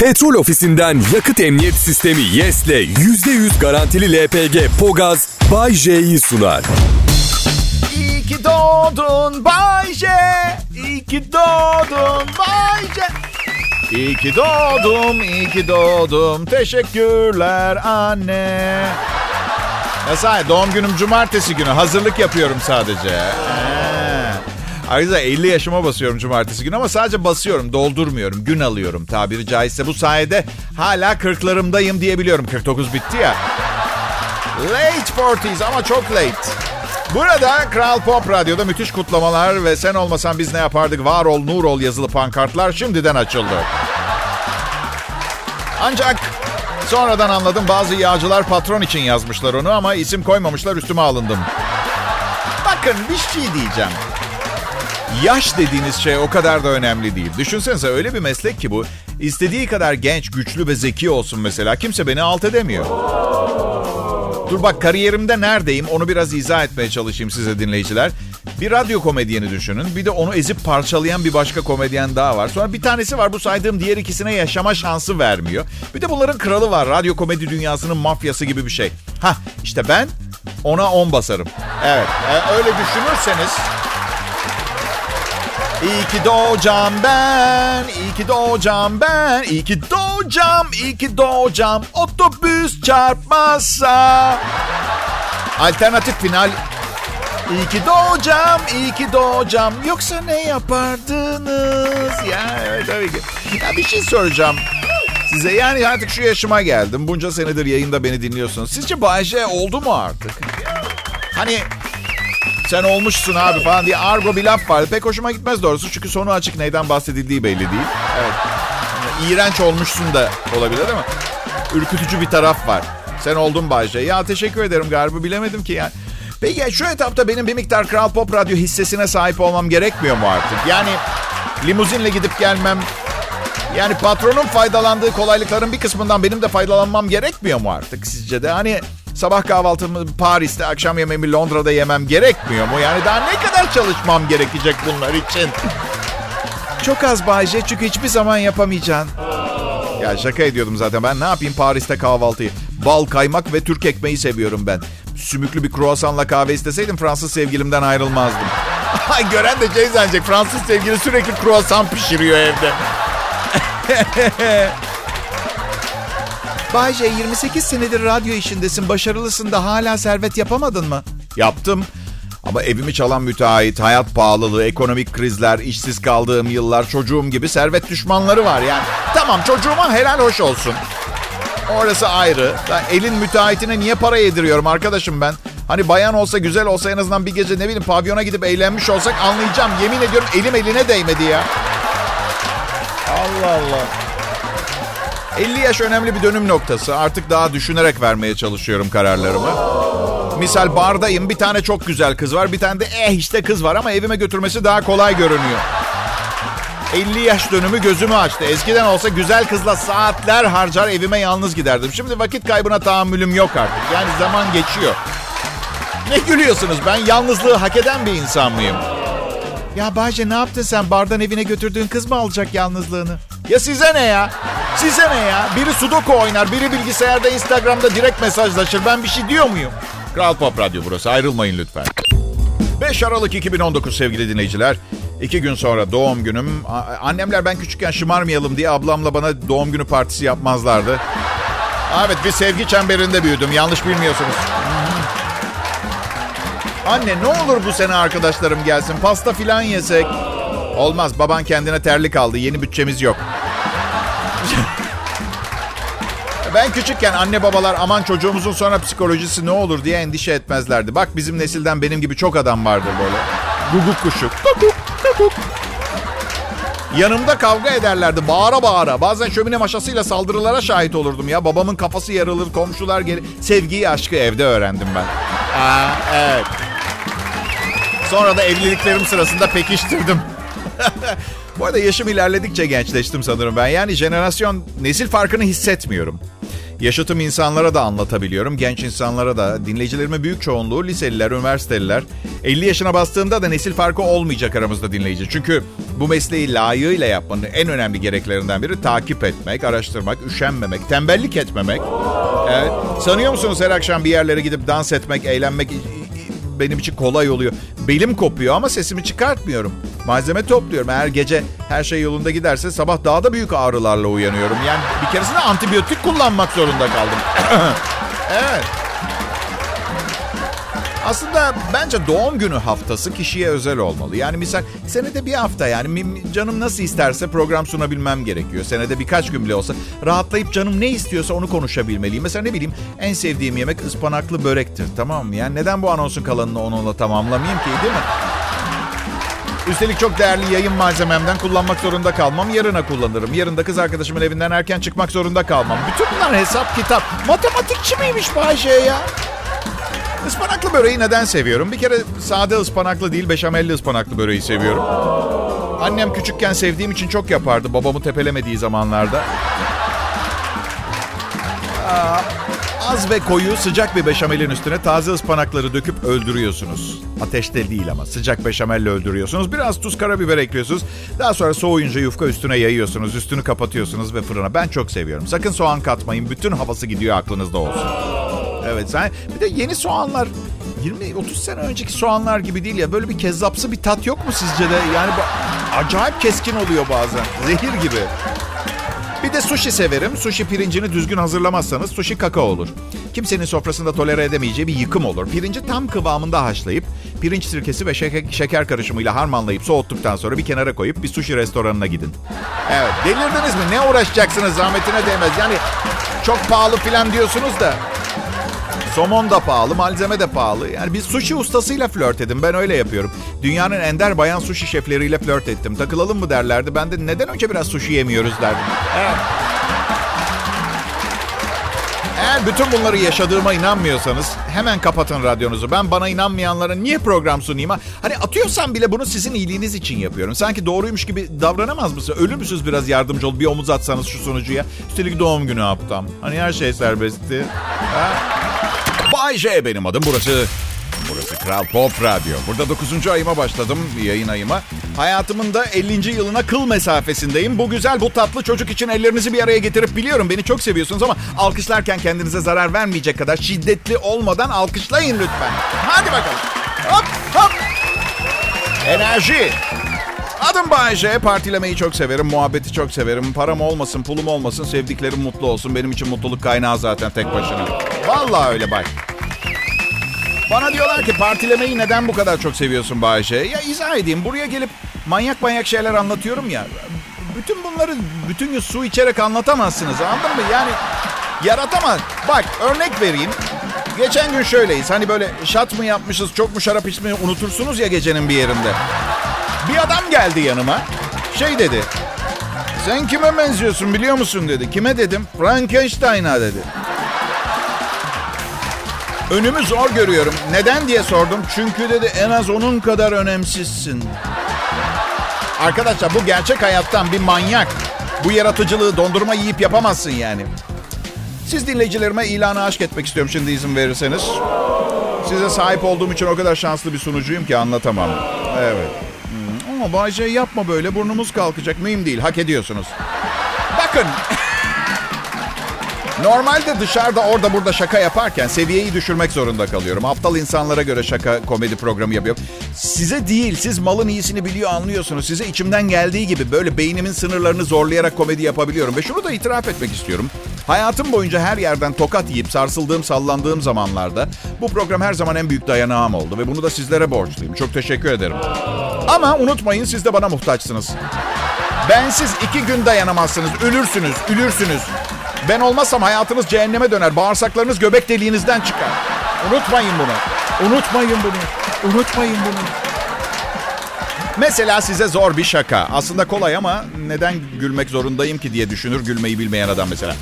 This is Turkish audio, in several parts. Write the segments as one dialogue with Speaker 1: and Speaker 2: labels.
Speaker 1: Petrol ofisinden yakıt emniyet sistemi YES'le %100 garantili LPG Pogaz Bay J'yi sunar.
Speaker 2: İyi ki doğdun Bay J. İyi ki doğdun Bay J. İyi ki doğdum, iyi ki doğdum. Teşekkürler anne. Ya sahi doğum günüm cumartesi günü. Hazırlık yapıyorum sadece. Ee. Ayrıca 50 yaşıma basıyorum cumartesi günü ama sadece basıyorum, doldurmuyorum, gün alıyorum tabiri caizse. Bu sayede hala kırklarımdayım diyebiliyorum. 49 bitti ya. Late 40s ama çok late. Burada Kral Pop Radyo'da müthiş kutlamalar ve sen olmasan biz ne yapardık var ol nur ol yazılı pankartlar şimdiden açıldı. Ancak sonradan anladım bazı yağcılar patron için yazmışlar onu ama isim koymamışlar üstüme alındım. Bakın bir şey diyeceğim. Yaş dediğiniz şey o kadar da önemli değil. Düşünsenize öyle bir meslek ki bu. İstediği kadar genç, güçlü ve zeki olsun mesela. Kimse beni alt edemiyor. Dur bak kariyerimde neredeyim onu biraz izah etmeye çalışayım size dinleyiciler. Bir radyo komedyeni düşünün. Bir de onu ezip parçalayan bir başka komedyen daha var. Sonra bir tanesi var bu saydığım diğer ikisine yaşama şansı vermiyor. Bir de bunların kralı var. Radyo komedi dünyasının mafyası gibi bir şey. Ha işte ben ona 10 basarım. Evet e, öyle düşünürseniz İyi ki doğacağım ben, iyi ki doğacağım ben, iyi ki doğacağım, iyi ki doğacağım, otobüs çarpmazsa. Alternatif final. İyi ki doğacağım, iyi ki doğacağım. Yoksa ne yapardınız? Ya evet tabii ki. Ya bir şey soracağım. Size yani artık şu yaşıma geldim. Bunca senedir yayında beni dinliyorsunuz. Sizce Bayce oldu mu artık? Hani sen olmuşsun abi falan diye argo bir laf var. Pek hoşuma gitmez doğrusu çünkü sonu açık neyden bahsedildiği belli değil. Evet. Yani iğrenç olmuşsun da olabilir değil mi? Ürkütücü bir taraf var. Sen oldun Bayce. Ya teşekkür ederim galiba bilemedim ki yani. Peki şu etapta benim bir miktar Kral Pop Radyo hissesine sahip olmam gerekmiyor mu artık? Yani limuzinle gidip gelmem, yani patronun faydalandığı kolaylıkların bir kısmından benim de faydalanmam gerekmiyor mu artık sizce de? Hani sabah kahvaltımı Paris'te, akşam yemeğimi Londra'da yemem gerekmiyor mu? Yani daha ne kadar çalışmam gerekecek bunlar için? Çok az Bayce çünkü hiçbir zaman yapamayacaksın. Ya şaka ediyordum zaten. Ben ne yapayım Paris'te kahvaltıyı? Bal, kaymak ve Türk ekmeği seviyorum ben. Sümüklü bir kruvasanla kahve isteseydim Fransız sevgilimden ayrılmazdım. Gören de şey zannedecek. Fransız sevgili sürekli kruvasan pişiriyor evde. Bayce 28 senedir radyo işindesin. Başarılısın da hala servet yapamadın mı? Yaptım. Ama evimi çalan müteahhit, hayat pahalılığı, ekonomik krizler, işsiz kaldığım yıllar, çocuğum gibi servet düşmanları var yani. Tamam çocuğuma helal hoş olsun. Orası ayrı. Ben elin müteahhitine niye para yediriyorum arkadaşım ben? Hani bayan olsa güzel olsa en azından bir gece ne bileyim pavyona gidip eğlenmiş olsak anlayacağım. Yemin ediyorum elim eline değmedi ya. Allah Allah. 50 yaş önemli bir dönüm noktası. Artık daha düşünerek vermeye çalışıyorum kararlarımı. Misal bardayım. Bir tane çok güzel kız var. Bir tane de eh işte kız var ama evime götürmesi daha kolay görünüyor. 50 yaş dönümü gözümü açtı. Eskiden olsa güzel kızla saatler harcar evime yalnız giderdim. Şimdi vakit kaybına tahammülüm yok artık. Yani zaman geçiyor. Ne gülüyorsunuz? Ben yalnızlığı hak eden bir insan mıyım? Ya Bahçe ne yaptın sen? Bardan evine götürdüğün kız mı alacak yalnızlığını? Ya size ne ya? Size ne ya? Biri sudoku oynar, biri bilgisayarda Instagram'da direkt mesajlaşır. Ben bir şey diyor muyum? Kral Pop Radyo burası. Ayrılmayın lütfen. 5 Aralık 2019 sevgili dinleyiciler. İki gün sonra doğum günüm. Annemler ben küçükken şımarmayalım diye ablamla bana doğum günü partisi yapmazlardı. Evet bir sevgi çemberinde büyüdüm. Yanlış bilmiyorsunuz. Anne ne olur bu sene arkadaşlarım gelsin. Pasta filan yesek. Olmaz baban kendine terlik aldı. Yeni bütçemiz yok. Ben küçükken anne babalar aman çocuğumuzun sonra psikolojisi ne olur diye endişe etmezlerdi. Bak bizim nesilden benim gibi çok adam vardır böyle. Guguk kuşu. Guguk, guguk. Yanımda kavga ederlerdi bağıra bağıra. Bazen şömine maşasıyla saldırılara şahit olurdum ya. Babamın kafası yarılır, komşular gelir. Sevgiyi, aşkı evde öğrendim ben. Aa, evet. Sonra da evliliklerim sırasında pekiştirdim. Bu arada yaşım ilerledikçe gençleştim sanırım ben. Yani jenerasyon nesil farkını hissetmiyorum. Yaşıtım insanlara da anlatabiliyorum. Genç insanlara da. Dinleyicilerimin büyük çoğunluğu liseliler, üniversiteliler. 50 yaşına bastığımda da nesil farkı olmayacak aramızda dinleyici. Çünkü Bu mesleği layığıyla yapmanın en önemli gereklerinden biri takip etmek, araştırmak, üşenmemek, tembellik etmemek. Evet. Sanıyor musunuz her akşam bir yerlere gidip dans etmek, eğlenmek benim için kolay oluyor. Belim kopuyor ama sesimi çıkartmıyorum. Malzeme topluyorum. Eğer gece her şey yolunda giderse sabah daha da büyük ağrılarla uyanıyorum. Yani bir keresinde antibiyotik kullanmak zorunda kaldım. evet. Aslında bence doğum günü haftası kişiye özel olmalı. Yani misal senede bir hafta yani canım nasıl isterse program sunabilmem gerekiyor. Senede birkaç gün bile olsa rahatlayıp canım ne istiyorsa onu konuşabilmeliyim. Mesela ne bileyim en sevdiğim yemek ıspanaklı börektir tamam mı? Yani neden bu anonsun kalanını onunla tamamlamayayım ki değil mi? Üstelik çok değerli yayın malzememden kullanmak zorunda kalmam. Yarına kullanırım. Yarın da kız arkadaşımın evinden erken çıkmak zorunda kalmam. Bütün bunlar hesap kitap. Matematikçi miymiş Bayşe ya? Ispanaklı böreği neden seviyorum? Bir kere sade ıspanaklı değil, beşamelli ıspanaklı böreği seviyorum. Annem küçükken sevdiğim için çok yapardı babamı tepelemediği zamanlarda. Aa, az ve koyu sıcak bir beşamelin üstüne taze ıspanakları döküp öldürüyorsunuz. Ateşte değil ama sıcak beşamelle öldürüyorsunuz. Biraz tuz karabiber ekliyorsunuz. Daha sonra soğuyunca yufka üstüne yayıyorsunuz. Üstünü kapatıyorsunuz ve fırına. Ben çok seviyorum. Sakın soğan katmayın. Bütün havası gidiyor aklınızda olsun. Evet sen bir de yeni soğanlar 20-30 sene önceki soğanlar gibi değil ya. Böyle bir kezzapsı bir tat yok mu sizce de? Yani acayip keskin oluyor bazen. Zehir gibi. Bir de sushi severim. Sushi pirincini düzgün hazırlamazsanız sushi kaka olur. Kimsenin sofrasında tolere edemeyeceği bir yıkım olur. Pirinci tam kıvamında haşlayıp pirinç sirkesi ve şeker, şeker karışımıyla harmanlayıp soğuttuktan sonra bir kenara koyup bir sushi restoranına gidin. Evet delirdiniz mi? Ne uğraşacaksınız zahmetine değmez. Yani çok pahalı filan diyorsunuz da Somon da pahalı, malzeme de pahalı. Yani bir sushi ustasıyla flört edin. Ben öyle yapıyorum. Dünyanın ender bayan sushi şefleriyle flört ettim. Takılalım mı derlerdi. Ben de neden önce biraz sushi yemiyoruz derdim. Evet. Eğer bütün bunları yaşadığıma inanmıyorsanız hemen kapatın radyonuzu. Ben bana inanmayanlara niye program sunayım? Hani atıyorsam bile bunu sizin iyiliğiniz için yapıyorum. Sanki doğruymuş gibi davranamaz mısın? Ölür müsünüz biraz yardımcı ol? Bir omuz atsanız şu sunucuya. Üstelik doğum günü yaptım. Hani her şey serbestti. Ha? Bay J benim adım. Burası Burası Kral Pop Radyo. Burada 9. ayıma başladım, yayın ayıma. Hayatımın da 50. yılına kıl mesafesindeyim. Bu güzel, bu tatlı çocuk için ellerinizi bir araya getirip biliyorum beni çok seviyorsunuz ama alkışlarken kendinize zarar vermeyecek kadar şiddetli olmadan alkışlayın lütfen. Hadi bakalım. Hop hop. Enerji. Adım Bayece. Partilemeyi çok severim. Muhabbeti çok severim. Param olmasın, pulum olmasın. Sevdiklerim mutlu olsun. Benim için mutluluk kaynağı zaten tek başına. Vallahi öyle bak. Bana diyorlar ki partilemeyi neden bu kadar çok seviyorsun Bayece? Ya izah edeyim. Buraya gelip manyak manyak şeyler anlatıyorum ya. Bütün bunları bütün gün su içerek anlatamazsınız. Anladın mı? Yani yaratamaz. Bak örnek vereyim. Geçen gün şöyleyiz. Hani böyle şat mı yapmışız, çok mu şarap içmeyi unutursunuz ya gecenin bir yerinde. Bir adam geldi yanıma. Şey dedi. Sen kime benziyorsun biliyor musun dedi. Kime dedim? Frankenstein'a dedi. Önümü zor görüyorum. Neden diye sordum. Çünkü dedi en az onun kadar önemsizsin. Arkadaşlar bu gerçek hayattan bir manyak. Bu yaratıcılığı dondurma yiyip yapamazsın yani. Siz dinleyicilerime ilanı aşk etmek istiyorum şimdi izin verirseniz. Size sahip olduğum için o kadar şanslı bir sunucuyum ki anlatamam. Evet. Ama Bayce yapma böyle burnumuz kalkacak. Mühim değil hak ediyorsunuz. Bakın Normalde dışarıda orada burada şaka yaparken seviyeyi düşürmek zorunda kalıyorum. Aptal insanlara göre şaka komedi programı yapıyorum. Size değil, siz malın iyisini biliyor anlıyorsunuz. Size içimden geldiği gibi böyle beynimin sınırlarını zorlayarak komedi yapabiliyorum. Ve şunu da itiraf etmek istiyorum. Hayatım boyunca her yerden tokat yiyip sarsıldığım, sallandığım zamanlarda bu program her zaman en büyük dayanağım oldu. Ve bunu da sizlere borçluyum. Çok teşekkür ederim. Ama unutmayın siz de bana muhtaçsınız. Bensiz iki gün dayanamazsınız. Ölürsünüz, ölürsünüz. Ben olmazsam hayatınız cehenneme döner. Bağırsaklarınız göbek deliğinizden çıkar. Unutmayın bunu. Unutmayın bunu. Unutmayın bunu. Mesela size zor bir şaka. Aslında kolay ama neden gülmek zorundayım ki diye düşünür gülmeyi bilmeyen adam mesela.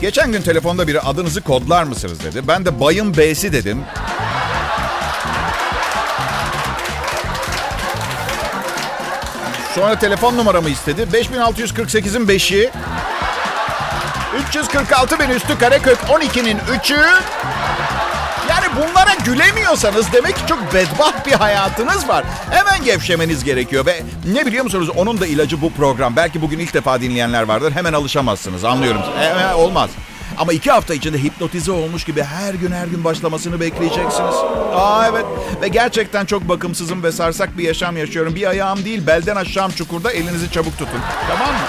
Speaker 2: Geçen gün telefonda biri adınızı kodlar mısınız dedi. Ben de bayım B'si dedim. Sonra telefon numaramı istedi. 5648'in 5'i 346 bin üstü karekök 12'nin 3'ü Yani bunlara gülemiyorsanız demek ki çok bedbaht bir hayatınız var. Hemen gevşemeniz gerekiyor ve ne biliyor musunuz onun da ilacı bu program. Belki bugün ilk defa dinleyenler vardır. Hemen alışamazsınız anlıyorum. Hemen olmaz. Ama iki hafta içinde hipnotize olmuş gibi her gün her gün başlamasını bekleyeceksiniz. Aa evet. Ve gerçekten çok bakımsızım ve sarsak bir yaşam yaşıyorum. Bir ayağım değil belden aşağım çukurda elinizi çabuk tutun. Tamam mı?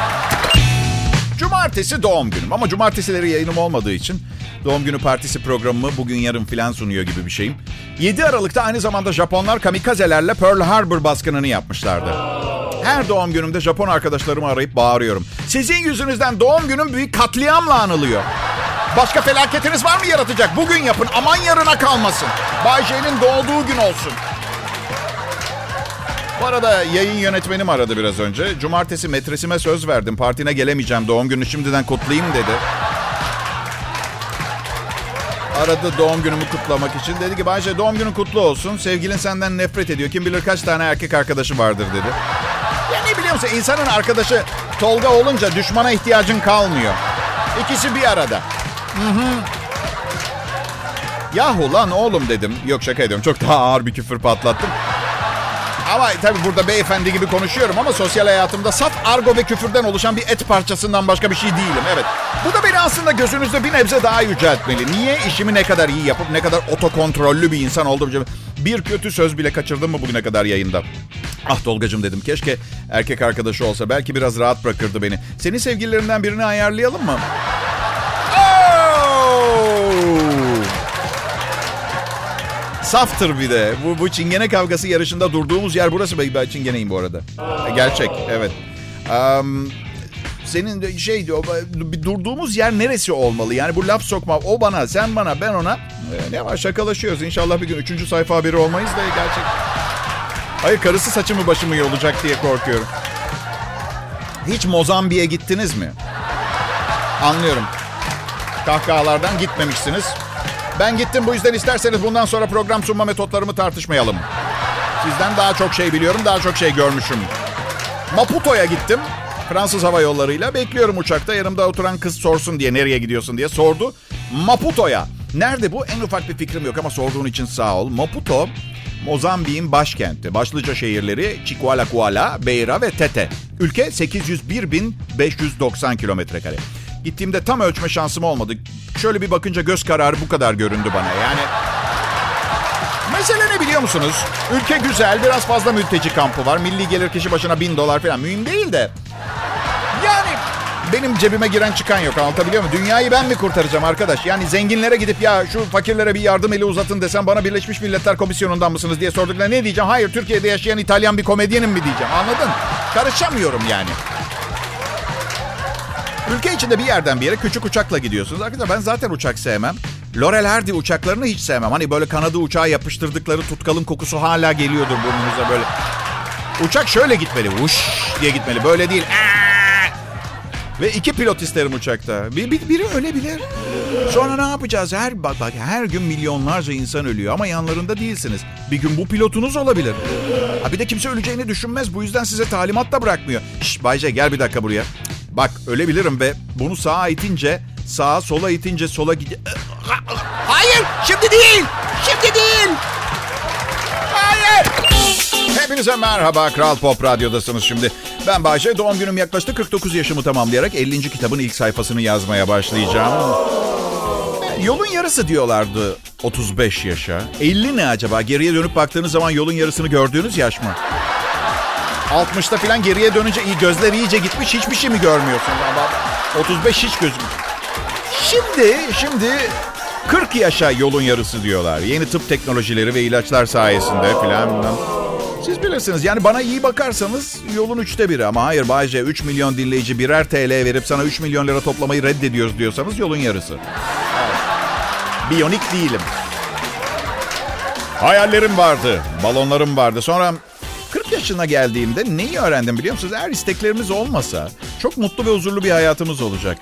Speaker 2: Cumartesi doğum günüm ama cumartesileri yayınım olmadığı için doğum günü partisi programımı bugün yarın filan sunuyor gibi bir şeyim. 7 Aralık'ta aynı zamanda Japonlar kamikazelerle Pearl Harbor baskınını yapmışlardı. Her doğum günümde Japon arkadaşlarımı arayıp bağırıyorum. Sizin yüzünüzden doğum günüm büyük katliamla anılıyor. Başka felaketiniz var mı yaratacak? Bugün yapın aman yarına kalmasın. Bay J'nin doğduğu gün olsun. Bu arada yayın yönetmenim aradı biraz önce. Cumartesi metresime söz verdim. Partine gelemeyeceğim. Doğum günü şimdiden kutlayayım dedi. Aradı doğum günümü kutlamak için. Dedi ki Bayce doğum günün kutlu olsun. Sevgilin senden nefret ediyor. Kim bilir kaç tane erkek arkadaşı vardır dedi. Ya ne biliyor musun? İnsanın arkadaşı Tolga olunca düşmana ihtiyacın kalmıyor. İkisi bir arada. Hı hı. Yahu lan oğlum dedim. Yok şaka ediyorum. Çok daha ağır bir küfür patlattım. Ama tabii burada beyefendi gibi konuşuyorum ama sosyal hayatımda saf argo ve küfürden oluşan bir et parçasından başka bir şey değilim. Evet. Bu da beni aslında gözünüzde bir nebze daha yüceltmeli. Niye işimi ne kadar iyi yapıp ne kadar otokontrollü bir insan olduğum bir kötü söz bile kaçırdım mı bugüne kadar yayında? Ah Tolgacım dedim keşke erkek arkadaşı olsa belki biraz rahat bırakırdı beni. Senin sevgililerinden birini ayarlayalım mı? Saftır bir de. Bu, bu çingene kavgası yarışında durduğumuz yer burası. Ben çingeneyim bu arada. Gerçek, evet. Um, senin şey diyor, durduğumuz yer neresi olmalı? Yani bu laf sokma, o bana, sen bana, ben ona. E, ne var şakalaşıyoruz. İnşallah bir gün üçüncü sayfa haberi olmayız da gerçek. Hayır karısı saçımı başımı yolacak diye korkuyorum. Hiç Mozambik'e gittiniz mi? Anlıyorum. Kahkahalardan gitmemişsiniz. Ben gittim bu yüzden isterseniz bundan sonra program sunma metotlarımı tartışmayalım. Sizden daha çok şey biliyorum, daha çok şey görmüşüm. Maputo'ya gittim. Fransız Hava Yolları'yla bekliyorum uçakta. Yanımda oturan kız sorsun diye nereye gidiyorsun diye sordu. Maputo'ya. Nerede bu? En ufak bir fikrim yok ama sorduğun için sağ ol. Maputo, Mozambik'in başkenti. Başlıca şehirleri Chiqualacuala, Beira ve Tete. Ülke 801.590 kilometre kare. Gittiğimde tam ölçme şansım olmadı. Şöyle bir bakınca göz kararı bu kadar göründü bana. Yani Mesele ne biliyor musunuz? Ülke güzel, biraz fazla mülteci kampı var. Milli gelir kişi başına bin dolar falan. Mühim değil de. Yani benim cebime giren çıkan yok anlatabiliyor muyum? Dünyayı ben mi kurtaracağım arkadaş? Yani zenginlere gidip ya şu fakirlere bir yardım eli uzatın desem bana Birleşmiş Milletler Komisyonu'ndan mısınız diye sorduklarında ne diyeceğim? Hayır Türkiye'de yaşayan İtalyan bir komedyenim mi diyeceğim anladın? Karışamıyorum yani. Ülke içinde bir yerden bir yere küçük uçakla gidiyorsunuz. Arkadaşlar ben zaten uçak sevmem. Laurel Hardy uçaklarını hiç sevmem. Hani böyle kanadı uçağa yapıştırdıkları tutkalın kokusu hala geliyordur burnunuza böyle. Uçak şöyle gitmeli. Vuş diye gitmeli. Böyle değil. Ve iki pilot isterim uçakta. Bir, bir, biri ölebilir. Sonra ne yapacağız? Her bak, bak her gün milyonlarca insan ölüyor ama yanlarında değilsiniz. Bir gün bu pilotunuz olabilir. Ha bir de kimse öleceğini düşünmez. Bu yüzden size talimat da bırakmıyor. Şş Bayce gel bir dakika buraya. Bak ölebilirim ve bunu sağa itince sağa sola itince sola gide... Hayır şimdi değil. Şimdi değil. Hayır. Hepinize merhaba. Kral Pop Radyo'dasınız şimdi. Ben Bayşe. Doğum günüm yaklaştı. 49 yaşımı tamamlayarak 50. kitabın ilk sayfasını yazmaya başlayacağım. Yolun yarısı diyorlardı 35 yaşa. 50 ne acaba? Geriye dönüp baktığınız zaman yolun yarısını gördüğünüz yaş mı? 60'ta falan geriye dönünce iyi gözler iyice gitmiş hiçbir şey mi görmüyorsun? Ama 35 hiç gözüm. Şimdi, şimdi 40 yaşa yolun yarısı diyorlar. Yeni tıp teknolojileri ve ilaçlar sayesinde falan. Siz bilirsiniz yani bana iyi bakarsanız yolun üçte biri ama hayır Bayce 3 milyon dinleyici birer TL verip sana 3 milyon lira toplamayı reddediyoruz diyorsanız yolun yarısı. Evet. Biyonik değilim. Hayallerim vardı, balonlarım vardı. Sonra 40 yaşına geldiğimde neyi öğrendim biliyor musunuz? Eğer isteklerimiz olmasa çok mutlu ve huzurlu bir hayatımız olacak.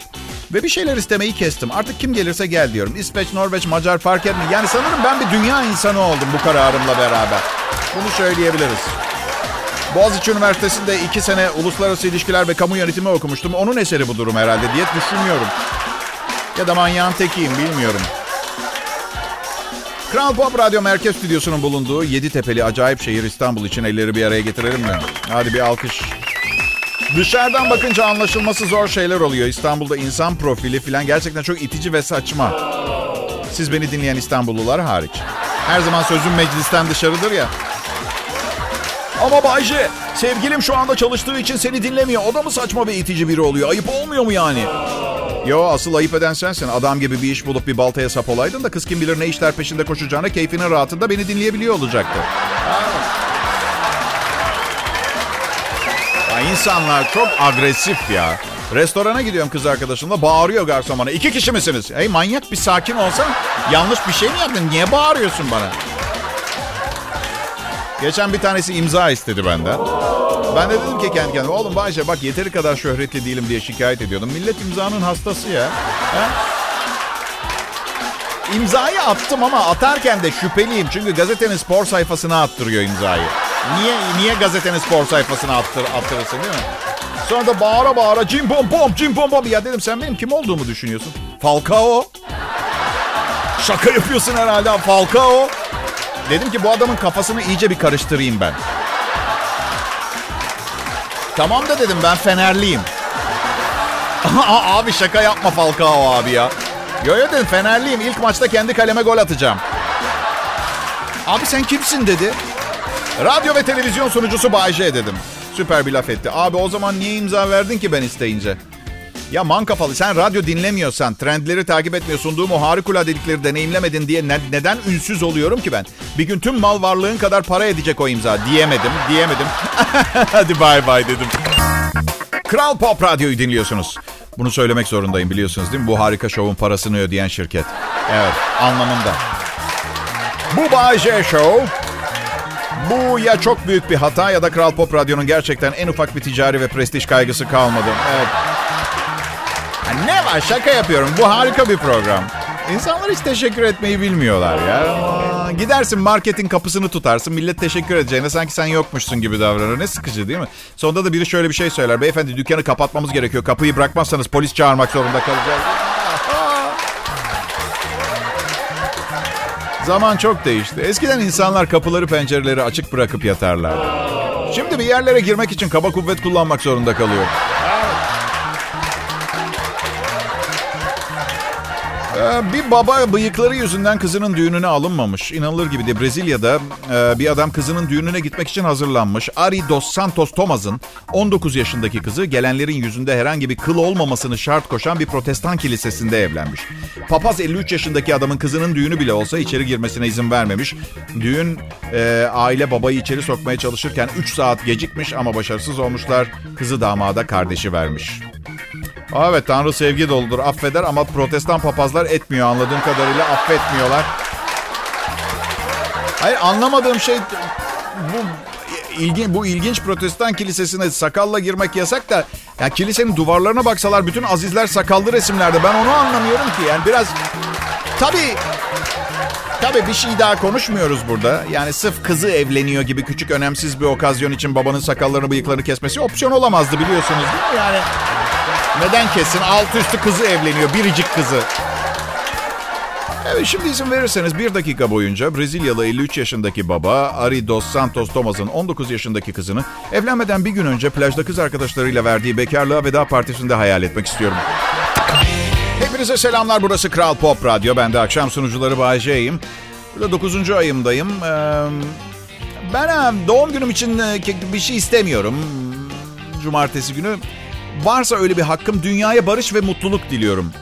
Speaker 2: Ve bir şeyler istemeyi kestim. Artık kim gelirse gel diyorum. İsveç, Norveç, Macar fark etmiyor. Yani sanırım ben bir dünya insanı oldum bu kararımla beraber. Bunu söyleyebiliriz. Boğaziçi Üniversitesi'nde iki sene uluslararası ilişkiler ve kamu yönetimi okumuştum. Onun eseri bu durum herhalde diye düşünüyorum. Ya da manyağın tekiyim bilmiyorum. Kral Pop Radyo Merkez Stüdyosu'nun bulunduğu Yeditepe'li acayip şehir İstanbul için elleri bir araya getirelim mi? Hadi bir alkış. Dışarıdan bakınca anlaşılması zor şeyler oluyor. İstanbul'da insan profili falan gerçekten çok itici ve saçma. Siz beni dinleyen İstanbullular hariç. Her zaman sözüm meclisten dışarıdır ya. Ama Bayce, sevgilim şu anda çalıştığı için seni dinlemiyor. O da mı saçma ve itici biri oluyor? Ayıp olmuyor mu yani? Yo asıl ayıp eden sensin. Adam gibi bir iş bulup bir baltaya sap olaydın da kız kim bilir ne işler peşinde koşacağına keyfinin rahatında beni dinleyebiliyor olacaktı. Ya insanlar çok agresif ya. Restorana gidiyorum kız arkadaşımla bağırıyor garson bana. İki kişi misiniz? Hey manyak bir sakin olsan. Yanlış bir şey mi yaptın? Niye bağırıyorsun bana? Geçen bir tanesi imza istedi benden. Ben de dedim ki kendi kendime oğlum Bayce bak yeteri kadar şöhretli değilim diye şikayet ediyordum. Millet imzanın hastası ya. Ha? İmzayı attım ama atarken de şüpheliyim. Çünkü gazetenin spor sayfasına attırıyor imzayı. Niye niye gazetenin spor sayfasına attır, attırırsın değil mi? Sonra da bağıra bağıra cim bom bom cim bom bom. Ya dedim sen benim kim olduğumu düşünüyorsun? Falcao. Şaka yapıyorsun herhalde Falcao. Dedim ki bu adamın kafasını iyice bir karıştırayım ben. Tamam da dedim ben Fenerliyim. abi şaka yapma Falcao abi ya. Yo yo dedim Fenerliyim. İlk maçta kendi kaleme gol atacağım. Abi sen kimsin dedi. Radyo ve televizyon sunucusu Bayce dedim. Süper bir laf etti. Abi o zaman niye imza verdin ki ben isteyince? Ya man kafalı sen radyo dinlemiyorsan, trendleri takip etmiyor, sunduğum o harikuladelikleri deneyimlemedin diye ne, neden ünsüz oluyorum ki ben? Bir gün tüm mal varlığın kadar para edecek o imza. Diyemedim, diyemedim. Hadi bay bay dedim. Kral Pop Radyo'yu dinliyorsunuz. Bunu söylemek zorundayım biliyorsunuz değil mi? Bu harika şovun parasını ödeyen şirket. Evet, anlamında. Bu Bay J Show bu ya çok büyük bir hata ya da Kral Pop Radyo'nun gerçekten en ufak bir ticari ve prestij kaygısı kalmadı. Evet. Ne var şaka yapıyorum. Bu harika bir program. İnsanlar hiç teşekkür etmeyi bilmiyorlar ya. gidersin marketin kapısını tutarsın. Millet teşekkür edeceğine sanki sen yokmuşsun gibi davranır. Ne sıkıcı değil mi? Sonunda da biri şöyle bir şey söyler. Beyefendi dükkanı kapatmamız gerekiyor. Kapıyı bırakmazsanız polis çağırmak zorunda kalacağız. Zaman çok değişti. Eskiden insanlar kapıları pencereleri açık bırakıp yatarlardı. Şimdi bir yerlere girmek için kaba kuvvet kullanmak zorunda kalıyor. Ee, bir baba bıyıkları yüzünden kızının düğününe alınmamış. İnanılır gibi de Brezilya'da e, bir adam kızının düğününe gitmek için hazırlanmış. Ari dos Santos Tomas'ın 19 yaşındaki kızı gelenlerin yüzünde herhangi bir kıl olmamasını şart koşan bir protestan kilisesinde evlenmiş. Papaz 53 yaşındaki adamın kızının düğünü bile olsa içeri girmesine izin vermemiş. Düğün e, aile babayı içeri sokmaya çalışırken 3 saat gecikmiş ama başarısız olmuşlar. Kızı damada kardeşi vermiş. Evet Tanrı sevgi doludur affeder ama protestan papazlar etmiyor anladığım kadarıyla affetmiyorlar. Hayır anlamadığım şey bu ilgin, bu ilginç protestan kilisesine sakalla girmek yasak da ya kilisenin duvarlarına baksalar bütün azizler sakallı resimlerde. Ben onu anlamıyorum ki. Yani biraz tabii Tabii bir şey daha konuşmuyoruz burada. Yani sırf kızı evleniyor gibi küçük önemsiz bir okazyon için babanın sakallarını bıyıklarını kesmesi opsiyon olamazdı biliyorsunuz değil mi? Yani neden kesin? Alt üstü kızı evleniyor. Biricik kızı. Evet şimdi izin verirseniz bir dakika boyunca Brezilyalı 53 yaşındaki baba Ari Dos Santos Thomas'ın 19 yaşındaki kızını evlenmeden bir gün önce plajda kız arkadaşlarıyla verdiği bekarlığa veda partisinde hayal etmek istiyorum. Hepinize selamlar. Burası Kral Pop Radyo. Ben de akşam sunucuları Bayece'yim. Burada 9. ayımdayım. Ben doğum günüm için bir şey istemiyorum. Cumartesi günü Varsa öyle bir hakkım dünyaya barış ve mutluluk diliyorum.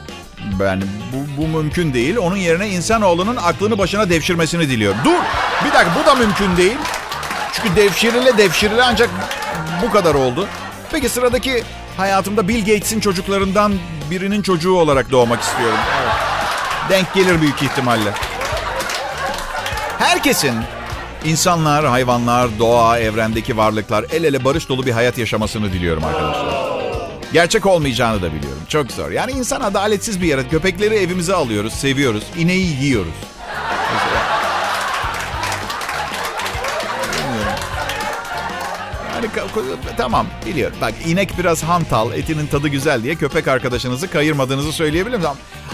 Speaker 2: Ben bu, bu mümkün değil. Onun yerine insanoğlunun aklını başına devşirmesini diliyorum. Dur! Bir dakika bu da mümkün değil. Çünkü devşirile devşirile ancak bu kadar oldu. Peki sıradaki hayatımda Bill Gates'in çocuklarından birinin çocuğu olarak doğmak istiyorum. Evet. Denk gelir büyük ihtimalle. Herkesin insanlar, hayvanlar, doğa, evrendeki varlıklar el ele barış dolu bir hayat yaşamasını diliyorum arkadaşlar. Gerçek olmayacağını da biliyorum. Çok zor. Yani insan adaletsiz bir yaratık. Köpekleri evimize alıyoruz, seviyoruz. İneği yiyoruz. Yani tamam biliyorum. Bak inek biraz hantal, etinin tadı güzel diye köpek arkadaşınızı kayırmadığınızı söyleyebilirim.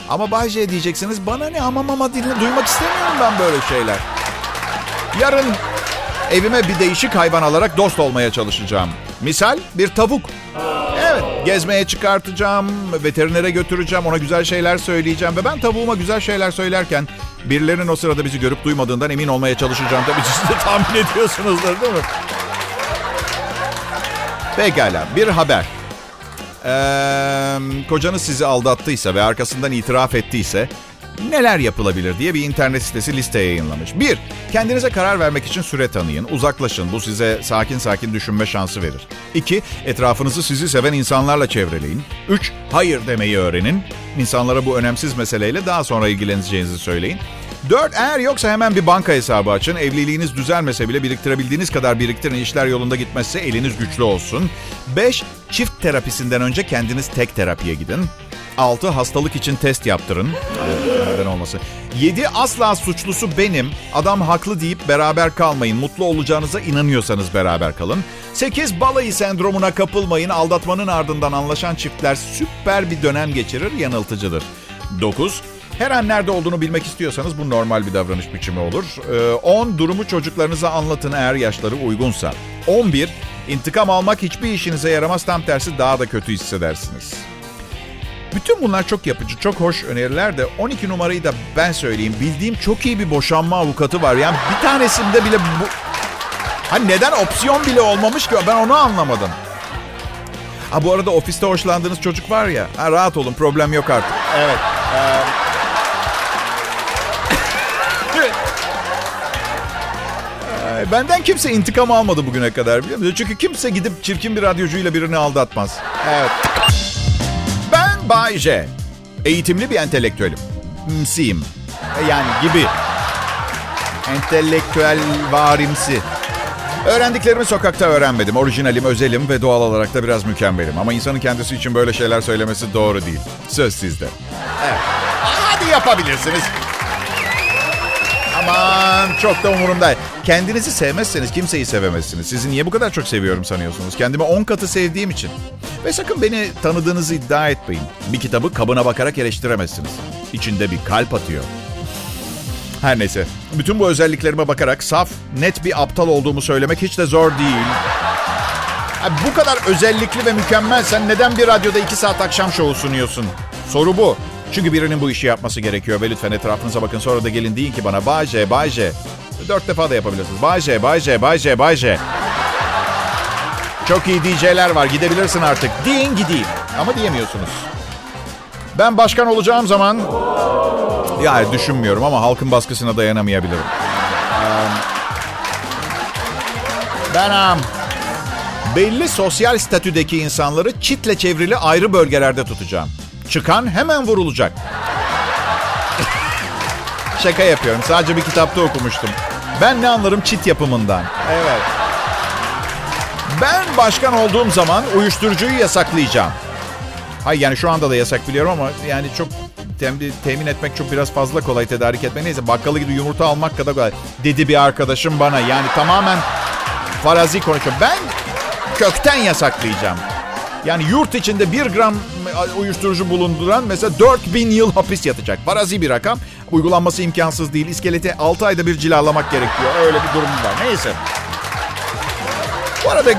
Speaker 2: Ama J diyeceksiniz bana ne ama mama dinle duymak istemiyorum ben böyle şeyler. Yarın evime bir değişik hayvan alarak dost olmaya çalışacağım. Misal bir tavuk. Evet, gezmeye çıkartacağım, veterinere götüreceğim, ona güzel şeyler söyleyeceğim ve ben tavuğuma güzel şeyler söylerken birilerinin o sırada bizi görüp duymadığından emin olmaya çalışacağım. Tabii siz de tahmin ediyorsunuzdur değil mi? Pekala, bir haber. Ee, kocanız sizi aldattıysa ve arkasından itiraf ettiyse neler yapılabilir diye bir internet sitesi liste yayınlamış. 1. Kendinize karar vermek için süre tanıyın. Uzaklaşın. Bu size sakin sakin düşünme şansı verir. 2. Etrafınızı sizi seven insanlarla çevreleyin. 3. Hayır demeyi öğrenin. İnsanlara bu önemsiz meseleyle daha sonra ilgileneceğinizi söyleyin. 4. Eğer yoksa hemen bir banka hesabı açın. Evliliğiniz düzelmese bile biriktirebildiğiniz kadar biriktirin. İşler yolunda gitmezse eliniz güçlü olsun. 5. Çift terapisinden önce kendiniz tek terapiye gidin. 6. Hastalık için test yaptırın. Neden olması. 7. Asla suçlusu benim. Adam haklı deyip beraber kalmayın. Mutlu olacağınıza inanıyorsanız beraber kalın. 8. Balayı sendromuna kapılmayın. Aldatmanın ardından anlaşan çiftler süper bir dönem geçirir. Yanıltıcıdır. 9. Her an nerede olduğunu bilmek istiyorsanız bu normal bir davranış biçimi olur. 10. Ee, durumu çocuklarınıza anlatın eğer yaşları uygunsa. 11. İntikam almak hiçbir işinize yaramaz. Tam tersi daha da kötü hissedersiniz. Bütün bunlar çok yapıcı, çok hoş öneriler de 12 numarayı da ben söyleyeyim. Bildiğim çok iyi bir boşanma avukatı var. Yani bir tanesinde bile bu... Hani neden opsiyon bile olmamış ki ben onu anlamadım. Ha bu arada ofiste hoşlandığınız çocuk var ya. Ha, rahat olun problem yok artık. Evet. Ee... Benden kimse intikam almadı bugüne kadar biliyor musun? Çünkü kimse gidip çirkin bir radyocuyla birini aldatmaz. Evet. Bay J. Eğitimli bir entelektüelim. Msiyim. Yani gibi. Entelektüel varimsi. Öğrendiklerimi sokakta öğrenmedim. Orijinalim, özelim ve doğal olarak da biraz mükemmelim. Ama insanın kendisi için böyle şeyler söylemesi doğru değil. Söz sizde. Evet. Hadi yapabilirsiniz. Aman çok da umurumda. Kendinizi sevmezseniz kimseyi sevemezsiniz. Sizi niye bu kadar çok seviyorum sanıyorsunuz? Kendimi on katı sevdiğim için. Ve sakın beni tanıdığınızı iddia etmeyin. Bir kitabı kabına bakarak eleştiremezsiniz. İçinde bir kalp atıyor. Her neyse. Bütün bu özelliklerime bakarak saf, net bir aptal olduğumu söylemek hiç de zor değil. Abi bu kadar özellikli ve mükemmelsen neden bir radyoda iki saat akşam şovu sunuyorsun? Soru bu. Çünkü birinin bu işi yapması gerekiyor ve lütfen etrafınıza bakın sonra da gelin deyin ki bana Bay J, Bay J. Dört defa da yapabilirsiniz. Bay J, Bay J, Bay J, Bay J. Çok iyi DJ'ler var gidebilirsin artık. Deyin gideyim. Ama diyemiyorsunuz. Ben başkan olacağım zaman... Yani düşünmüyorum ama halkın baskısına dayanamayabilirim. Ben belli sosyal statüdeki insanları çitle çevrili ayrı bölgelerde tutacağım. Çıkan hemen vurulacak. Şaka yapıyorum. Sadece bir kitapta okumuştum. Ben ne anlarım çit yapımından. Evet. Ben başkan olduğum zaman uyuşturucuyu yasaklayacağım. Hayır yani şu anda da yasak biliyorum ama yani çok tem, temin etmek çok biraz fazla kolay tedarik etmek. Neyse bakkalı gibi yumurta almak kadar kolay. Dedi bir arkadaşım bana. Yani tamamen farazi konuşuyor. Ben kökten yasaklayacağım. Yani yurt içinde bir gram uyuşturucu bulunduran mesela 4000 yıl hapis yatacak. Farazi bir rakam. Uygulanması imkansız değil. İskeleti 6 ayda bir cilalamak gerekiyor. Öyle bir durum var. Neyse. Bu arada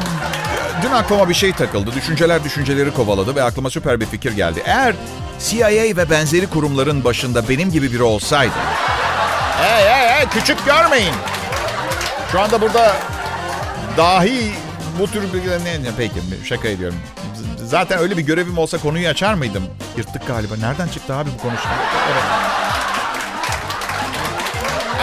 Speaker 2: dün aklıma bir şey takıldı. Düşünceler düşünceleri kovaladı ve aklıma süper bir fikir geldi. Eğer CIA ve benzeri kurumların başında benim gibi biri olsaydı... Hey hey hey küçük görmeyin. Şu anda burada dahi bu tür bir... Ne, peki şaka ediyorum. Zaten öyle bir görevim olsa konuyu açar mıydım? Yırttık galiba. Nereden çıktı abi bu konuşma? Evet.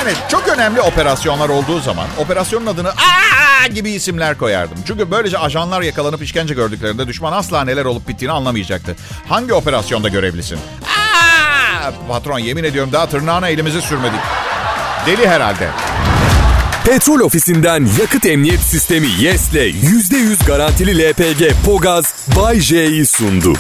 Speaker 2: Yani çok önemli operasyonlar olduğu zaman operasyonun adını aa gibi isimler koyardım. Çünkü böylece ajanlar yakalanıp işkence gördüklerinde düşman asla neler olup bittiğini anlamayacaktı. Hangi operasyonda görevlisin? Aa! Patron yemin ediyorum daha tırnağına elimizi sürmedik. Deli herhalde.
Speaker 1: Petrol ofisinden yakıt emniyet sistemi YES'le %100 garantili LPG Pogaz Bay J'yi sundu.